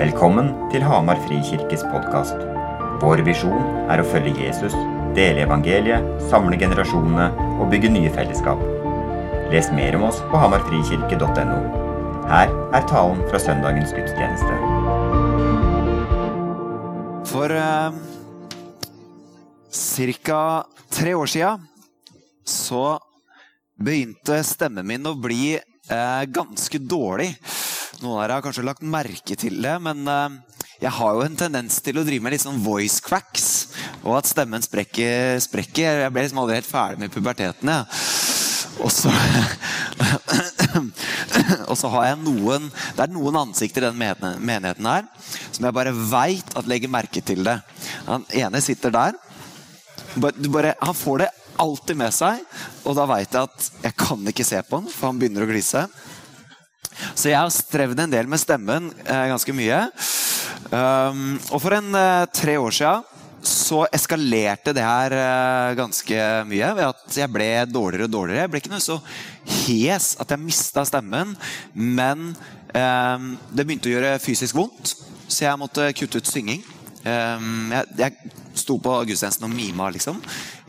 Velkommen til Hamar Frikirkes podkast. Vår visjon er å følge Jesus, dele evangeliet, samle generasjonene og bygge nye fellesskap. Les mer om oss på hamarfrikirke.no. Her er talen fra søndagens gudstjeneste. For eh, ca. tre år sia så begynte stemmen min å bli eh, ganske dårlig. Noen av dere har kanskje lagt merke til det, men eh, jeg har jo en tendens til å drive med litt sånn voice cracks. Og at stemmen sprekker. sprekker. Jeg ble liksom aldri helt ferdig med puberteten. Ja. Og så Og så har jeg noen Det er noen ansikter i den menigheten her som jeg bare veit at legger merke til det. Han ene sitter der. Bare, han får det alltid med seg, og da veit jeg at jeg kan ikke se på han, for han begynner å glise. Så jeg har strevd en del med stemmen eh, ganske mye. Um, og for en eh, tre år sia så eskalerte det her eh, ganske mye ved at jeg ble dårligere og dårligere. Jeg ble ikke noe så hes at jeg mista stemmen, men um, det begynte å gjøre fysisk vondt, så jeg måtte kutte ut synging. Um, jeg, jeg, sto på gudstjenesten og mima liksom,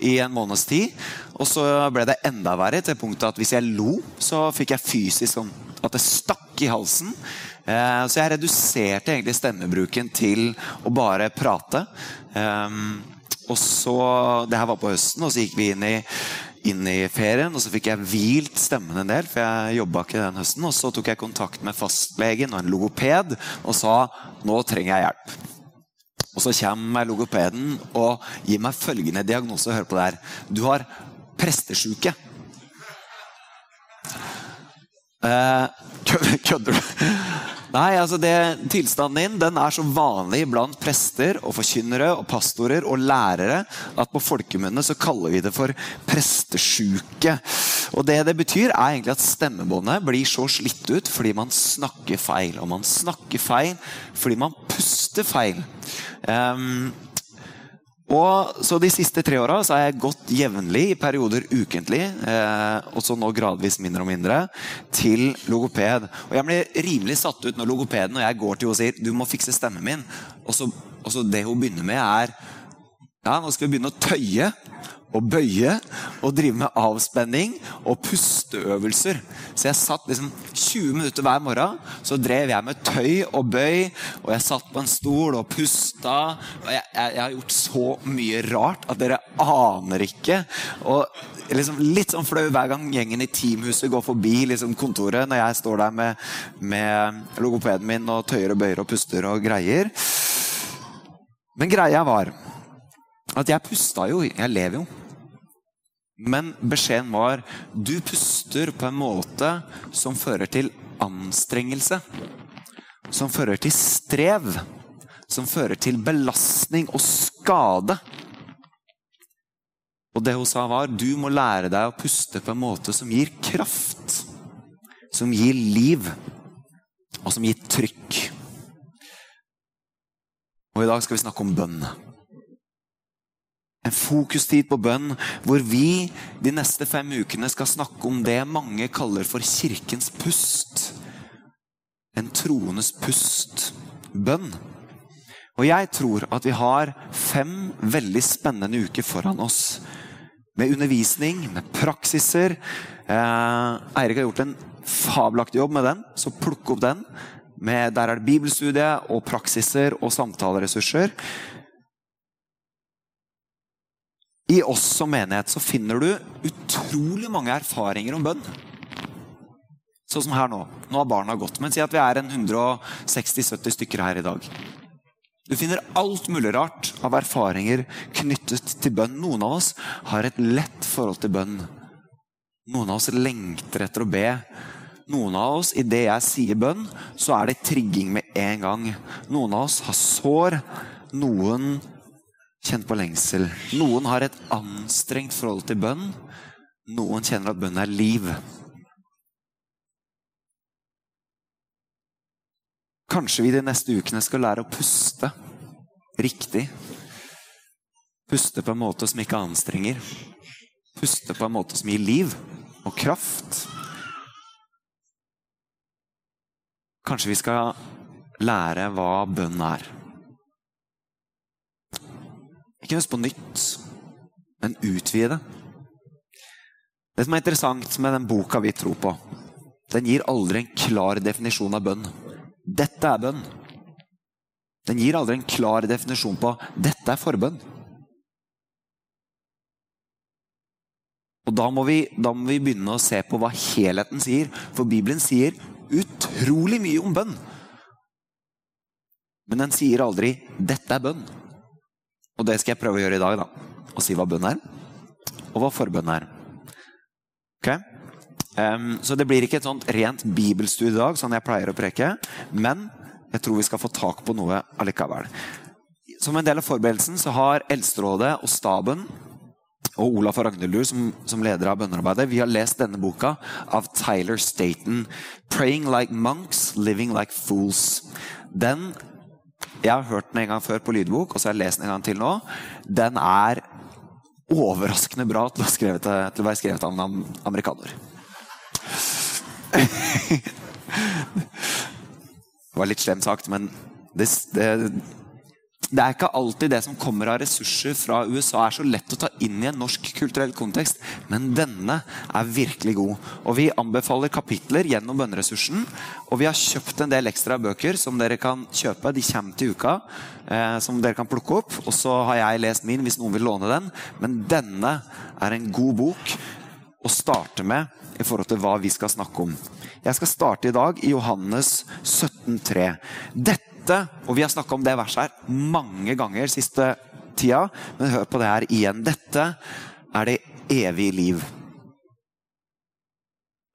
i en måneds tid. Og så ble det enda verre til punktet at hvis jeg lo, så fikk jeg fysisk sånn at det stakk i halsen. Uh, så jeg reduserte egentlig stemmebruken til å bare prate. Um, og så, Det her var på høsten, og så gikk vi inn i inn i ferien, og så fikk jeg hvilt stemmen en del, for jeg jobba ikke den høsten. Og så tok jeg kontakt med fastlegen og en logoped og sa nå trenger jeg hjelp. Og så kommer logopeden og gir meg følgende diagnose. Hør på det her. Du har prestesjuke. Eh, kødder du? Nei, altså det, Tilstanden din den er så vanlig blant prester og forkynnere og pastorer og lærere at på folkemunne så kaller vi det for prestesjuke. Og Det det betyr, er egentlig at stemmebåndet blir så slitt ut fordi man snakker feil. Og man snakker feil fordi man puster feil. Um, og så De siste tre åra har jeg gått jevnlig, i perioder ukentlig, eh, og nå gradvis mindre og mindre, til logoped. Og Jeg blir rimelig satt ut når logopeden og jeg går til henne og sier du må fikse stemmen min. Og så, og så det hun begynner med, er ja, nå skal vi begynne å tøye og bøye og drive med avspenning og pusteøvelser. Så jeg satt liksom 20 minutter hver morgen. Så drev jeg med tøy og bøy, og jeg satt på en stol og pusta. Og jeg, jeg, jeg har gjort så mye rart at dere aner ikke. Og liksom litt sånn flau hver gang gjengen i Teamhuset går forbi liksom kontoret når jeg står der med, med logopeden min og tøyer og bøyer og puster og greier. Men greia var at jeg pusta jo. Jeg lever jo. Men beskjeden var du puster på en måte som fører til anstrengelse. Som fører til strev. Som fører til belastning og skade. Og det hun sa, var du må lære deg å puste på en måte som gir kraft. Som gir liv. Og som gir trykk. Og i dag skal vi snakke om bønn. En fokustid på bønn, hvor vi de neste fem ukene skal snakke om det mange kaller for kirkens pust. En troendes pust. Bønn. Og jeg tror at vi har fem veldig spennende uker foran oss. Med undervisning, med praksiser. Eh, Eirik har gjort en fabelaktig jobb med den, så plukk opp den. Med, der er det bibelstudie og praksiser og samtaleressurser. I oss som menighet så finner du utrolig mange erfaringer om bønn. Sånn som her nå. Nå har barna gått. Men si at vi er en 160-70 stykker her i dag. Du finner alt mulig rart av erfaringer knyttet til bønn. Noen av oss har et lett forhold til bønn. Noen av oss lengter etter å be. Noen av oss, idet jeg sier bønn, så er det trigging med en gang. Noen av oss har sår. Noen kjenner på lengsel. Noen har et anstrengt forhold til bønn. Noen kjenner at bønn er liv. Kanskje vi de neste ukene skal lære å puste riktig. Puste på en måte som ikke anstrenger. Puste på en måte som gir liv og kraft. Kanskje vi skal lære hva bønn er. Ikke nødvendigvis på nytt, men utvide. Det som er interessant med den boka vi tror på, den gir aldri en klar definisjon av bønn. Dette er bønn. Den gir aldri en klar definisjon på dette er forbønn. Og da må, vi, da må vi begynne å se på hva helheten sier, for Bibelen sier utrolig mye om bønn. Men den sier aldri 'dette er bønn'. Og det skal jeg prøve å gjøre i dag. da. Å si hva bønn er, og hva forbønn er. Ok? Um, så det blir ikke et sånt rent bibelstudie i dag, sånn jeg pleier å preke. Men jeg tror vi skal få tak på noe allikevel. Som en del av forberedelsen så har Eldsterådet og staben og Olaf og Ragnhildur som, som leder av bønnearbeidet, vi har lest denne boka av Tyler Staten. 'Praying like monks, living like fools'. Den Jeg har hørt den en gang før på lydbok, og så har jeg lest den en gang til nå. Den er overraskende bra til å, skrevet, til å være skrevet av en amerikaner. Det var litt slemt sagt, men det, det, det, er ikke alltid det som kommer av ressurser fra USA, er så lett å ta inn i en norsk kulturell kontekst. Men denne er virkelig god. Og Vi anbefaler kapitler gjennom bønneressursen. Og vi har kjøpt en del ekstra bøker som dere kan kjøpe. De kommer til uka. Eh, som dere kan plukke opp. Og så har jeg lest min hvis noen vil låne den. Men denne er en god bok å starte med i forhold til hva vi skal snakke om. Jeg skal starte i dag i Johannes 17,3. Dette, og vi har snakka om det verset her mange ganger siste tida, men hør på det her igjen. Dette er det evige liv.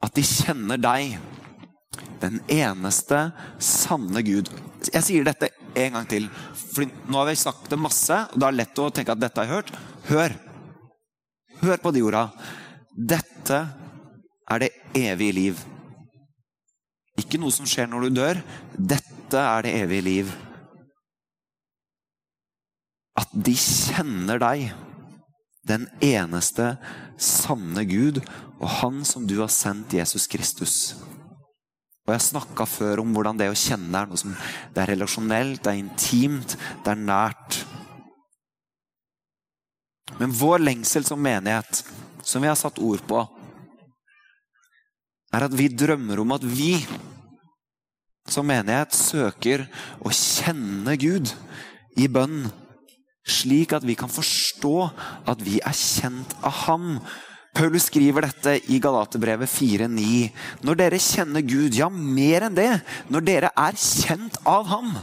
At de kjenner deg, den eneste sanne Gud. Jeg sier dette en gang til, for nå har vi det masse, og det er lett å tenke at dette har jeg hørt. Hør! Hør på de orda. Dette er det evige liv. Ikke noe som skjer når du dør. Dette er det evige liv. At de kjenner deg, den eneste sanne Gud, og Han som du har sendt, Jesus Kristus. Og Jeg snakka før om hvordan det å kjenne er noe som det er relasjonelt, det er intimt, det er nært. Men vår lengsel som menighet, som vi har satt ord på, er at vi drømmer om at vi som menighet søker å kjenne Gud i bønn, slik at vi kan forstå at vi er kjent av Ham. Paulus skriver dette i Galaterbrevet 4,9. Når dere kjenner Gud, ja, mer enn det, når dere er kjent av Ham.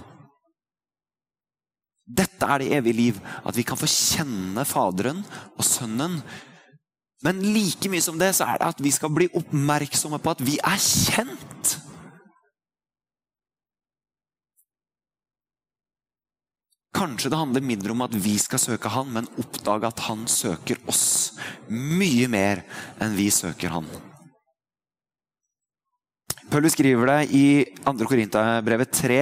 Dette er det evige liv, at vi kan få kjenne Faderen og Sønnen men like mye som det så er det at vi skal bli oppmerksomme på at vi er kjent. Kanskje det handler mindre om at vi skal søke han, men oppdage at han søker oss mye mer enn vi søker han. Paulus skriver det i 2. Korinterbrevet 3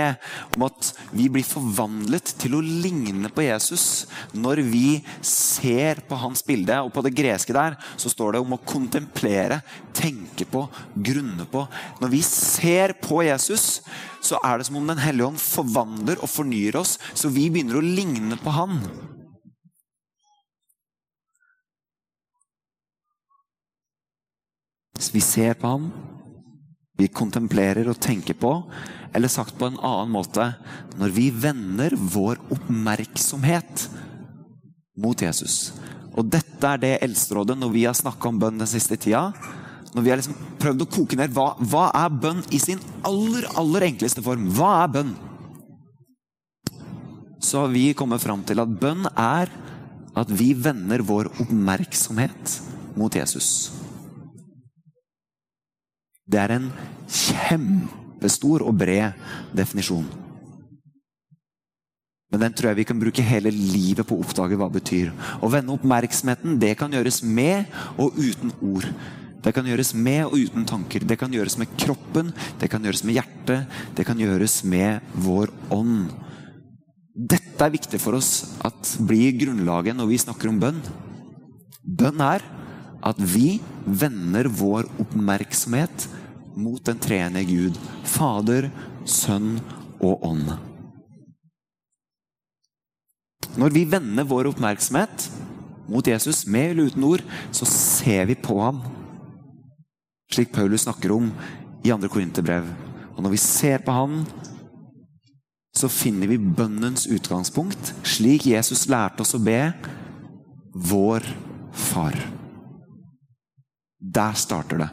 om at vi blir forvandlet til å ligne på Jesus når vi ser på hans bilde. Og på det greske der så står det om å kontemplere, tenke på, grunne på. Når vi ser på Jesus, så er det som om Den hellige ånd forvandler og fornyer oss, så vi begynner å ligne på han. Hvis vi ser på ham, vi kontemplerer og tenker på, eller sagt på en annen måte når vi vender vår oppmerksomhet mot Jesus. Og dette er det eldsterådet når vi har snakka om bønn den siste tida. Når vi har liksom prøvd å koke ned hva, hva er bønn i sin aller, aller enkleste form. Hva er bønn? Så har vi kommet fram til at bønn er at vi vender vår oppmerksomhet mot Jesus. Det er en kjempestor og bred definisjon. Men den tror jeg vi kan bruke hele livet på å oppdage hva det betyr. Å vende oppmerksomheten det kan gjøres med og uten ord. Det kan gjøres med og uten tanker. Det kan gjøres med kroppen, det kan gjøres med hjertet, det kan gjøres med vår ånd. Dette er viktig for oss at blir grunnlaget når vi snakker om bønn. Bønn er at vi vender vår oppmerksomhet mot den treende Gud. Fader, Sønn og ånd. Når vi vender vår oppmerksomhet mot Jesus med eller uten ord, så ser vi på ham. Slik Paulus snakker om i 2. Korinterbrev. Og når vi ser på han, så finner vi bønnens utgangspunkt, slik Jesus lærte oss å be vår Far. Der starter det.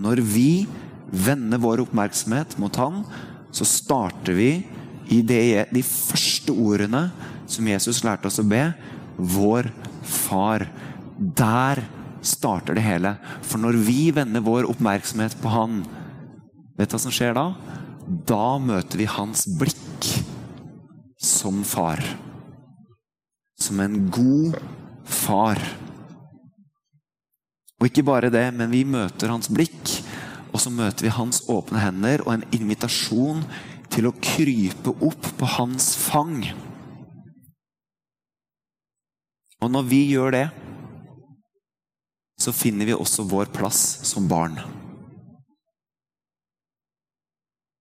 Når vi vender vår oppmerksomhet mot Han, så starter vi i det, de første ordene som Jesus lærte oss å be. Vår Far. Der starter det hele. For når vi vender vår oppmerksomhet på Han, vet du hva som skjer da? Da møter vi hans blikk som far. Som en god far. Og ikke bare det, men vi møter hans blikk, og så møter vi hans åpne hender og en invitasjon til å krype opp på hans fang. Og når vi gjør det, så finner vi også vår plass som barn.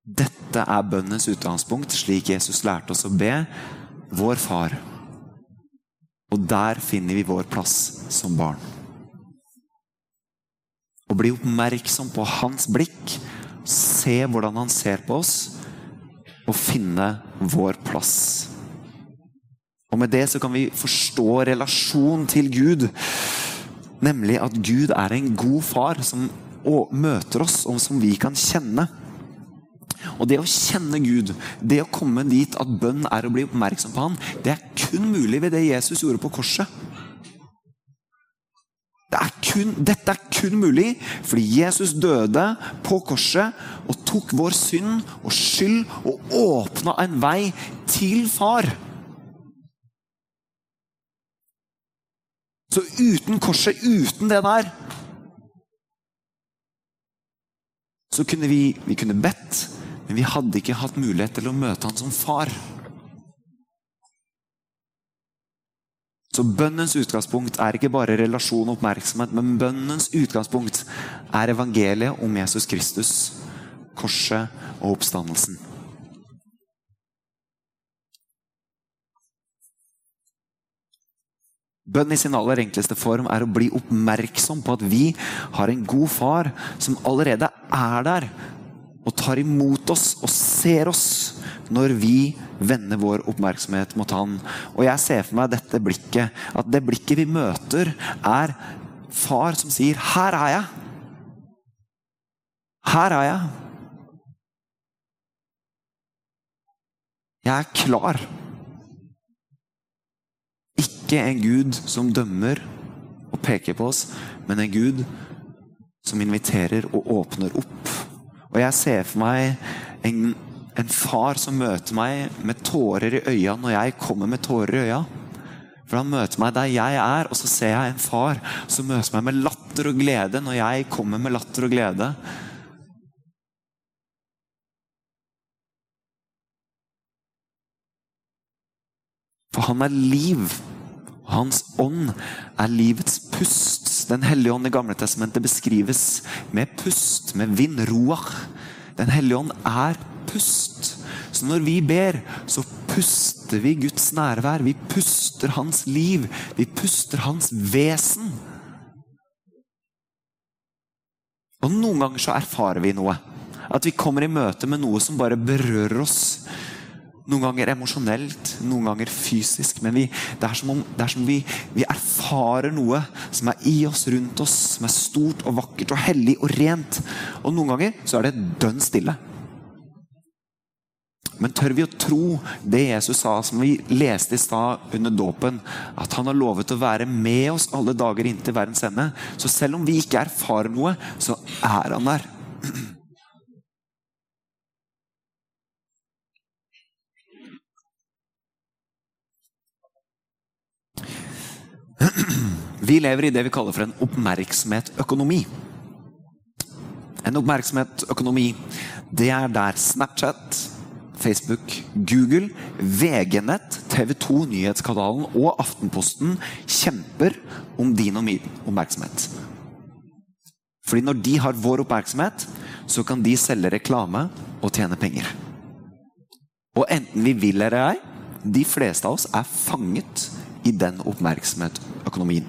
Dette er bønnens utgangspunkt, slik Jesus lærte oss å be. Vår Far. Og der finner vi vår plass som barn. Å bli oppmerksom på hans blikk, se hvordan han ser på oss, og finne vår plass. Og Med det så kan vi forstå relasjonen til Gud. Nemlig at Gud er en god far som møter oss, og som vi kan kjenne. Og det å kjenne Gud, det å komme dit at bønn er å bli oppmerksom på Han, det er kun mulig ved det Jesus gjorde på korset. Det er kun, dette er kun mulig fordi Jesus døde på korset og tok vår synd og skyld og åpna en vei til far. Så uten korset, uten det der Så kunne vi, vi kunne bedt, men vi hadde ikke hatt mulighet til å møte han som far. Så bønnens utgangspunkt er ikke bare relasjon og oppmerksomhet, men bønnens utgangspunkt er evangeliet om Jesus Kristus, korset og oppstandelsen. Bønn i sin aller enkleste form er å bli oppmerksom på at vi har en god far som allerede er der og tar imot oss og ser oss når vi vender vår oppmerksomhet mot Han. Og jeg ser for meg dette blikket, at det blikket vi møter, er far som sier 'Her er jeg'. Her er jeg. Jeg er klar. Ikke en Gud som dømmer og peker på oss, men en Gud som inviterer og åpner opp og jeg ser for meg en, en far som møter meg med tårer i øya når jeg kommer med tårer i øya. For han møter meg der jeg er, og så ser jeg en far som møter meg med latter og glede når jeg kommer med latter og glede. For han er liv. Hans ånd er livets pust. Den hellige ånd i Gamle testamentet beskrives med pust, med vind. Den hellige ånd er pust. Så når vi ber, så puster vi Guds nærvær. Vi puster hans liv. Vi puster hans vesen. Og noen ganger så erfarer vi noe. At vi kommer i møte med noe som bare berører oss. Noen ganger emosjonelt, noen ganger fysisk. Men vi, det er som om, er som vi, vi, erfarer noe som er i oss, rundt oss, som er stort og vakkert og hellig og rent. Og noen ganger så er det dønn stille. Men tør vi å tro det Jesus sa, som vi leste i stad under dåpen, at han har lovet å være med oss alle dager inntil verdens ende? Så selv om vi ikke erfarer noe, så er han der. Vi lever i det vi kaller for en oppmerksomhetsøkonomi. En oppmerksomhetsøkonomi, det er der Snapchat, Facebook, Google, VG-nett, TV 2 Nyhetskanalen og Aftenposten kjemper om din og min oppmerksomhet. Fordi når de har vår oppmerksomhet, så kan de selge reklame og tjene penger. Og enten vi vil eller ei, de fleste av oss er fanget i den oppmerksomhetsøkonomien.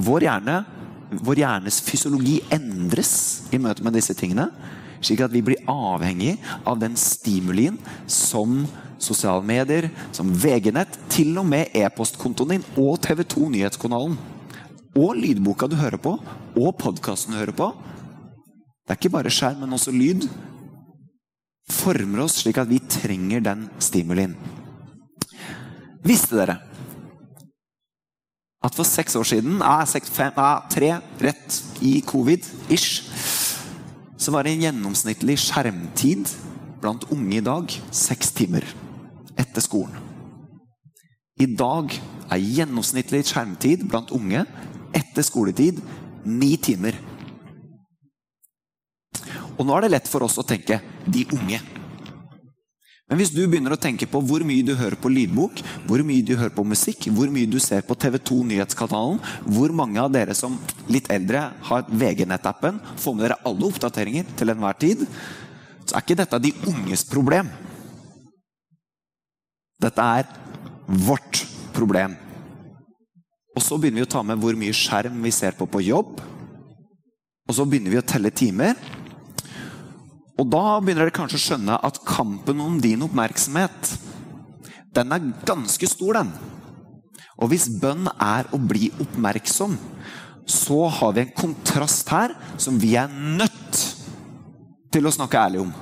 Vår, hjerne, vår hjernes fysiologi endres i møte med disse tingene, slik at vi blir avhengig av den stimulien som sosiale medier, som VG-nett, til og med e-postkontoen din og TV 2 Nyhetskanalen. Og lydboka du hører på, og podkasten du hører på. Det er ikke bare skjerm, men også lyd. Former oss slik at vi trenger den stimulien. Visste dere at for seks år siden, ah, seks, fem, ah, tre rett i covid-ish, så var det en gjennomsnittlig skjermtid blant unge i dag seks timer etter skolen. I dag er gjennomsnittlig skjermtid blant unge etter skoletid ni timer. Og nå er det lett for oss å tenke de unge. Men hvis du begynner å tenke på hvor mye du hører på lydbok, hvor mye du hører på musikk, hvor mye du ser på TV 2 Nyhetskanalen, hvor mange av dere som litt eldre har VG-nettappen, får med dere alle oppdateringer til enhver tid, så er ikke dette de unges problem. Dette er vårt problem. Og så begynner vi å ta med hvor mye skjerm vi ser på på jobb. Og så begynner vi å telle timer. Og da begynner dere kanskje å skjønne at kampen om din oppmerksomhet, den er ganske stor, den. Og hvis bønn er å bli oppmerksom, så har vi en kontrast her som vi er nødt til å snakke ærlig om.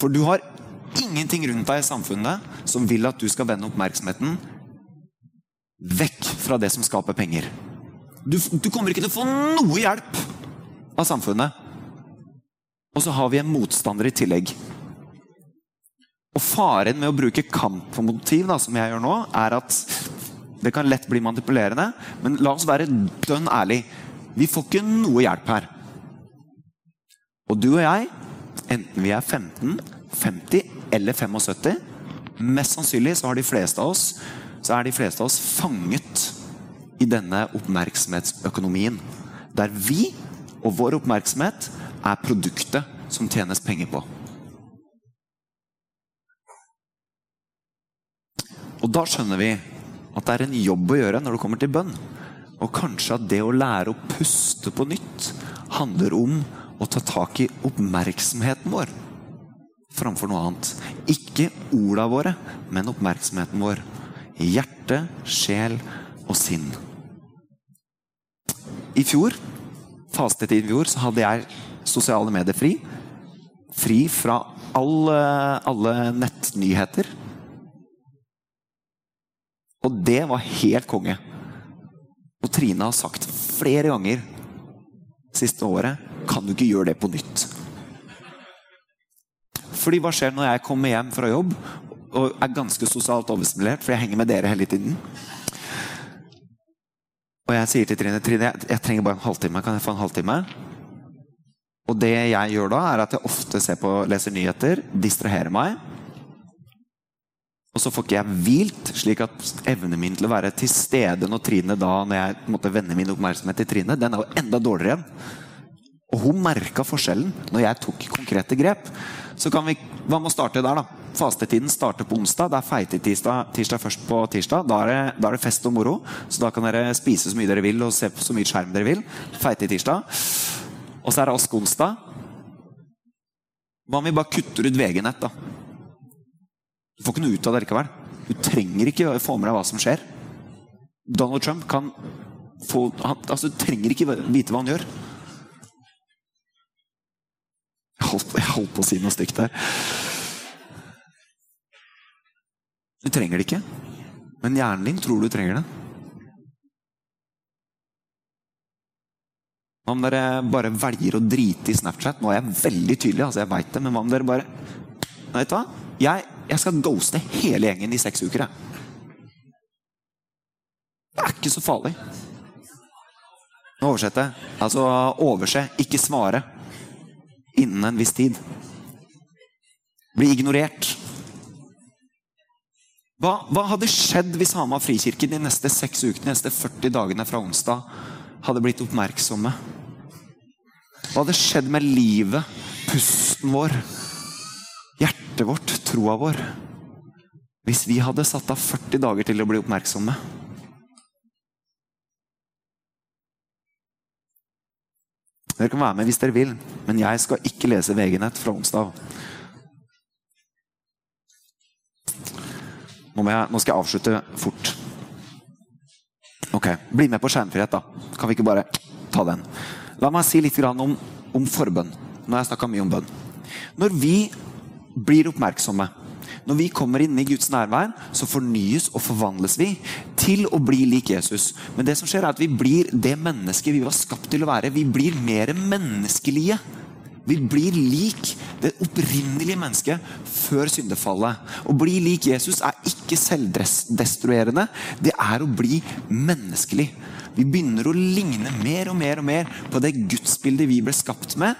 For du har ingenting rundt deg i samfunnet som vil at du skal vende oppmerksomheten vekk fra det som skaper penger. Du, du kommer ikke til å få noe hjelp av samfunnet. Og så har vi en motstander i tillegg. Og Faren med å bruke kampmotiv, da, som jeg gjør nå, er at det kan lett bli manipulerende. Men la oss være dønn ærlig. Vi får ikke noe hjelp her. Og du og jeg, enten vi er 15, 50 eller 75 Mest sannsynlig så har de fleste av oss så er de fleste av oss fanget i denne oppmerksomhetsøkonomien. Der vi og vår oppmerksomhet er produktet som tjenes penger på. Og da skjønner vi at det er en jobb å gjøre når det kommer til bønn. Og kanskje at det å lære å puste på nytt handler om å ta tak i oppmerksomheten vår framfor noe annet. Ikke orda våre, men oppmerksomheten vår. Hjerte, sjel og sinn. I fjor, fastetid i fjor, så hadde jeg sosiale medier fri. Fri fra alle, alle nettnyheter. Og det var helt konge. Og Trine har sagt flere ganger siste året kan du ikke gjøre det på nytt. Fordi hva skjer når jeg kommer hjem fra jobb og er ganske sosialt overstimulert, for jeg henger med dere hele tiden? Jeg sier til Trine Trine, jeg trenger bare en halvtime. Kan jeg få en halvtime? Og det jeg gjør da, er at jeg ofte ser på, leser nyheter, distraherer meg. Og så får ikke jeg hvilt, slik at evnen min til å være til stede når Trine da, når jeg måtte vende min oppmerksomhet til Trine, den er jo enda dårligere igjen. Og hun merka forskjellen når jeg tok konkrete grep. Så kan vi, Hva med å starte der, da? Fastetiden starter på onsdag. Det er feitetirsdag tirsdag først på tirsdag. Da er, det, da er, det, fest og moro. Så da kan dere spise så mye dere vil og se på så mye skjerm dere vil. Feitetirsdag. Og så er det onsdag. Hva om vi bare kutter ut VG-nett, da? Du får ikke noe ut av det likevel. Du trenger ikke få med deg hva som skjer. Donald Trump kan få han, altså, Du trenger ikke vite hva han gjør. Holdt, jeg holdt på å si noe stygt der. Du trenger det ikke. Men hjernen din tror du trenger det. Hva om dere bare velger å drite i Snapchat? Nå er jeg veldig tydelig, altså jeg vet det, men hva om dere bare Vet du hva? Jeg, jeg skal ghoste hele gjengen i seks uker, jeg. Det er ikke så farlig. Nå oversetter jeg. Altså overse, ikke svare innen en viss tid. Bli ignorert. Hva, hva hadde skjedd hvis Hamar frikirke de neste seks ukene, de neste 40 dagene fra onsdag, hadde blitt oppmerksomme? Hva hadde skjedd med livet, pusten vår, hjertet vårt, troa vår, hvis vi hadde satt av 40 dager til å bli oppmerksomme? Dere kan være med hvis dere vil, men jeg skal ikke lese VG-nett fra onsdag. Nå, jeg, nå, skal jeg avslutte fort. Ok, Bli med på skjermfrihet, da. Kan vi ikke bare ta den? La meg si litt om, om forbønn. Nå har jeg snakka mye om bønn. Når vi blir oppmerksomme, når vi kommer inn i Guds nærvær, så fornyes og forvandles vi til å bli lik Jesus. Men det som skjer er at vi blir det mennesket vi var skapt til å være. Vi blir mer menneskelige. Vi blir lik det opprinnelige mennesket før syndefallet. Å bli lik Jesus er ikke selvdestruerende. Det er å bli menneskelig. Vi begynner å ligne mer og mer og mer på det gudsbildet vi ble skapt med.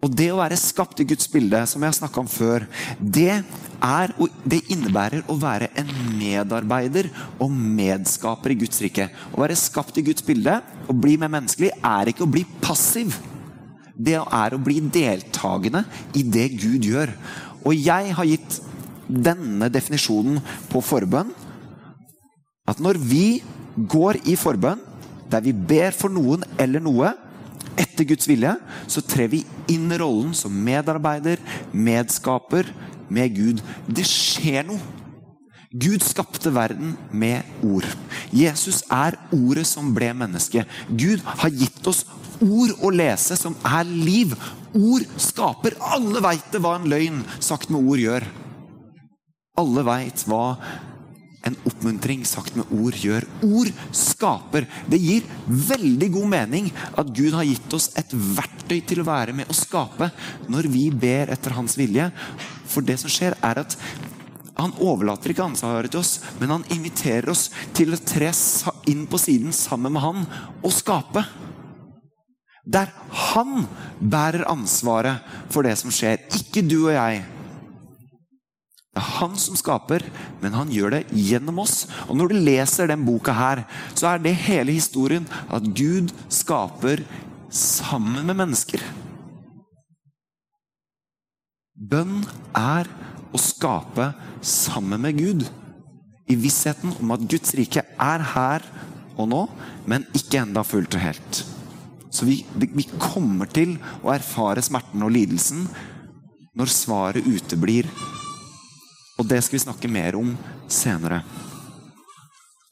Og det å være skapt i Guds bilde, som jeg har snakka om før, det, er, det innebærer å være en medarbeider og medskaper i Guds rike. Å være skapt i Guds bilde og bli mer menneskelig er ikke å bli passiv. Det er å bli deltakende i det Gud gjør. Og jeg har gitt denne definisjonen på forbønn. At når vi går i forbønn, der vi ber for noen eller noe, etter Guds vilje, så trer vi inn i rollen som medarbeider, medskaper med Gud. Det skjer noe. Gud skapte verden med ord. Jesus er ordet som ble menneske. Gud har gitt oss ord å lese som er liv. Ord skaper. Alle veit det hva en løgn sagt med ord gjør. Alle veit hva en oppmuntring sagt med ord gjør. Ord skaper. Det gir veldig god mening at Gud har gitt oss et verktøy til å være med å skape når vi ber etter hans vilje. For det som skjer, er at han overlater ikke ansvaret til oss, men han inviterer oss til å tre inn på siden sammen med han og skape. Der han bærer ansvaret for det som skjer, ikke du og jeg. Det er han som skaper, men han gjør det gjennom oss. Og Når du leser den boka her, så er det hele historien at Gud skaper sammen med mennesker. Bønn er å skape sammen med Gud. I vissheten om at Guds rike er her og nå, men ikke enda fullt og helt. Så vi, vi kommer til å erfare smerten og lidelsen når svaret uteblir og det skal vi snakke mer om senere.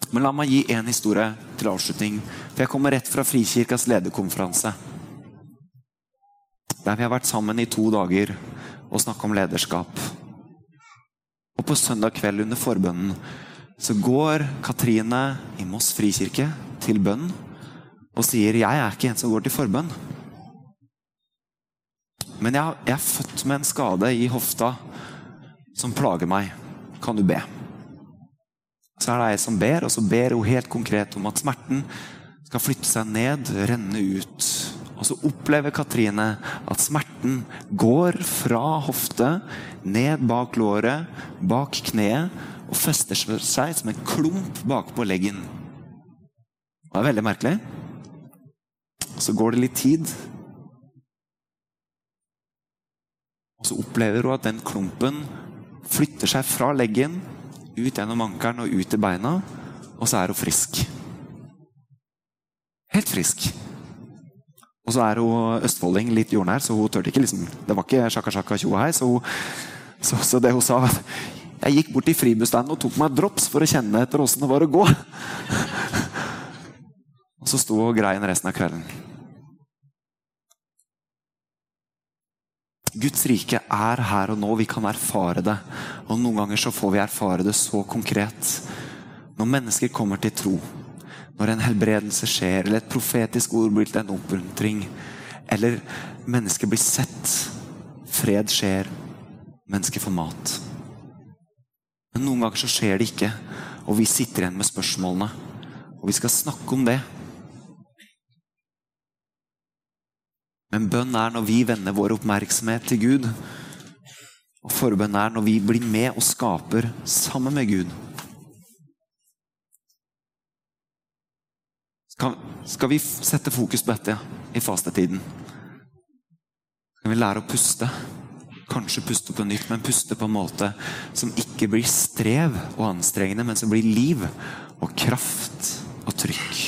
Men la meg gi én historie til avslutning. For jeg kommer rett fra Frikirkas lederkonferanse. Der vi har vært sammen i to dager og snakka om lederskap. Og på søndag kveld under forbønnen så går Katrine i Moss frikirke til bønn og sier 'Jeg er ikke en som går til forbønn'. Men jeg, jeg er født med en skade i hofta som plager meg, kan du be. Så er det ei som ber, og så ber hun helt konkret om at smerten skal flytte seg ned, renne ut. Og så opplever Katrine at smerten går fra hofte, ned bak låret, bak kneet, og fester seg som en klump bakpå leggen. Det er veldig merkelig. Så går det litt tid. Og så opplever hun at den klumpen flytter seg fra leggen, ut gjennom ankelen og ut til beina, og så er hun frisk. Helt frisk. Og så er hun østfolding, litt jordnær, så hun tørte ikke liksom Det var ikke sjakka sjakka tjo hei, så, så, så, det hun sa, jeg gikk bort til fribusstanden og tok meg drops for å kjenne etter åssen det var å gå. og så sto hun og grein resten av kvelden. Guds rike er her og nå. Vi kan erfare det. Og noen ganger så får vi erfare det så konkret. Når mennesker kommer til tro, når en helbredelse skjer, eller et profetisk ord blir til en oppmuntring, eller mennesker blir sett, fred skjer, mennesker får mat. Men noen ganger så skjer det ikke, og vi sitter igjen med spørsmålene. Og vi skal snakke om det. Men bønn er når vi vender vår oppmerksomhet til Gud. Og forbønn er når vi blir med og skaper sammen med Gud. Skal, vi sette fokus på dette i fastetiden? Skal vi lære å puste? Kanskje puste på nytt, men puste på en måte som ikke blir strev og anstrengende, men som blir liv og kraft og trykk.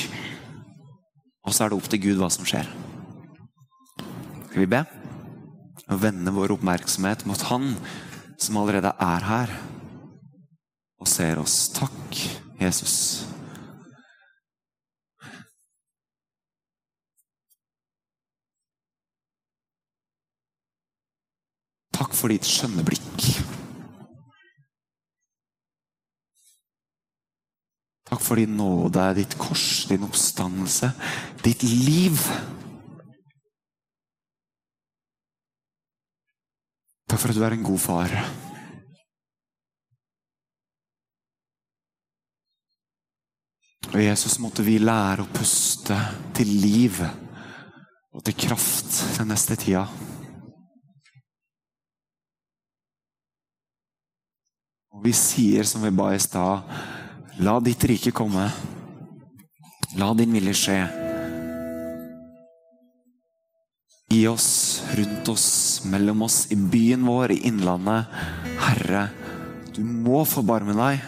Og så er det opp til Gud hva som skjer. Skal vi be? Og vende vår oppmerksomhet mot Han som allerede er her og ser oss. Takk, Jesus. Takk for ditt skjønne blikk. Takk for din nåde, ditt kors, din oppstandelse, ditt liv. Takk for at du er en god far. Og Jesus måtte vi lære å puste til liv og til kraft den neste tida. Og vi sier som vi ba i stad, la ditt rike komme. La din vilje skje. I oss, rundt oss, mellom oss, i byen vår, i Innlandet. Herre, du må forbarme deg.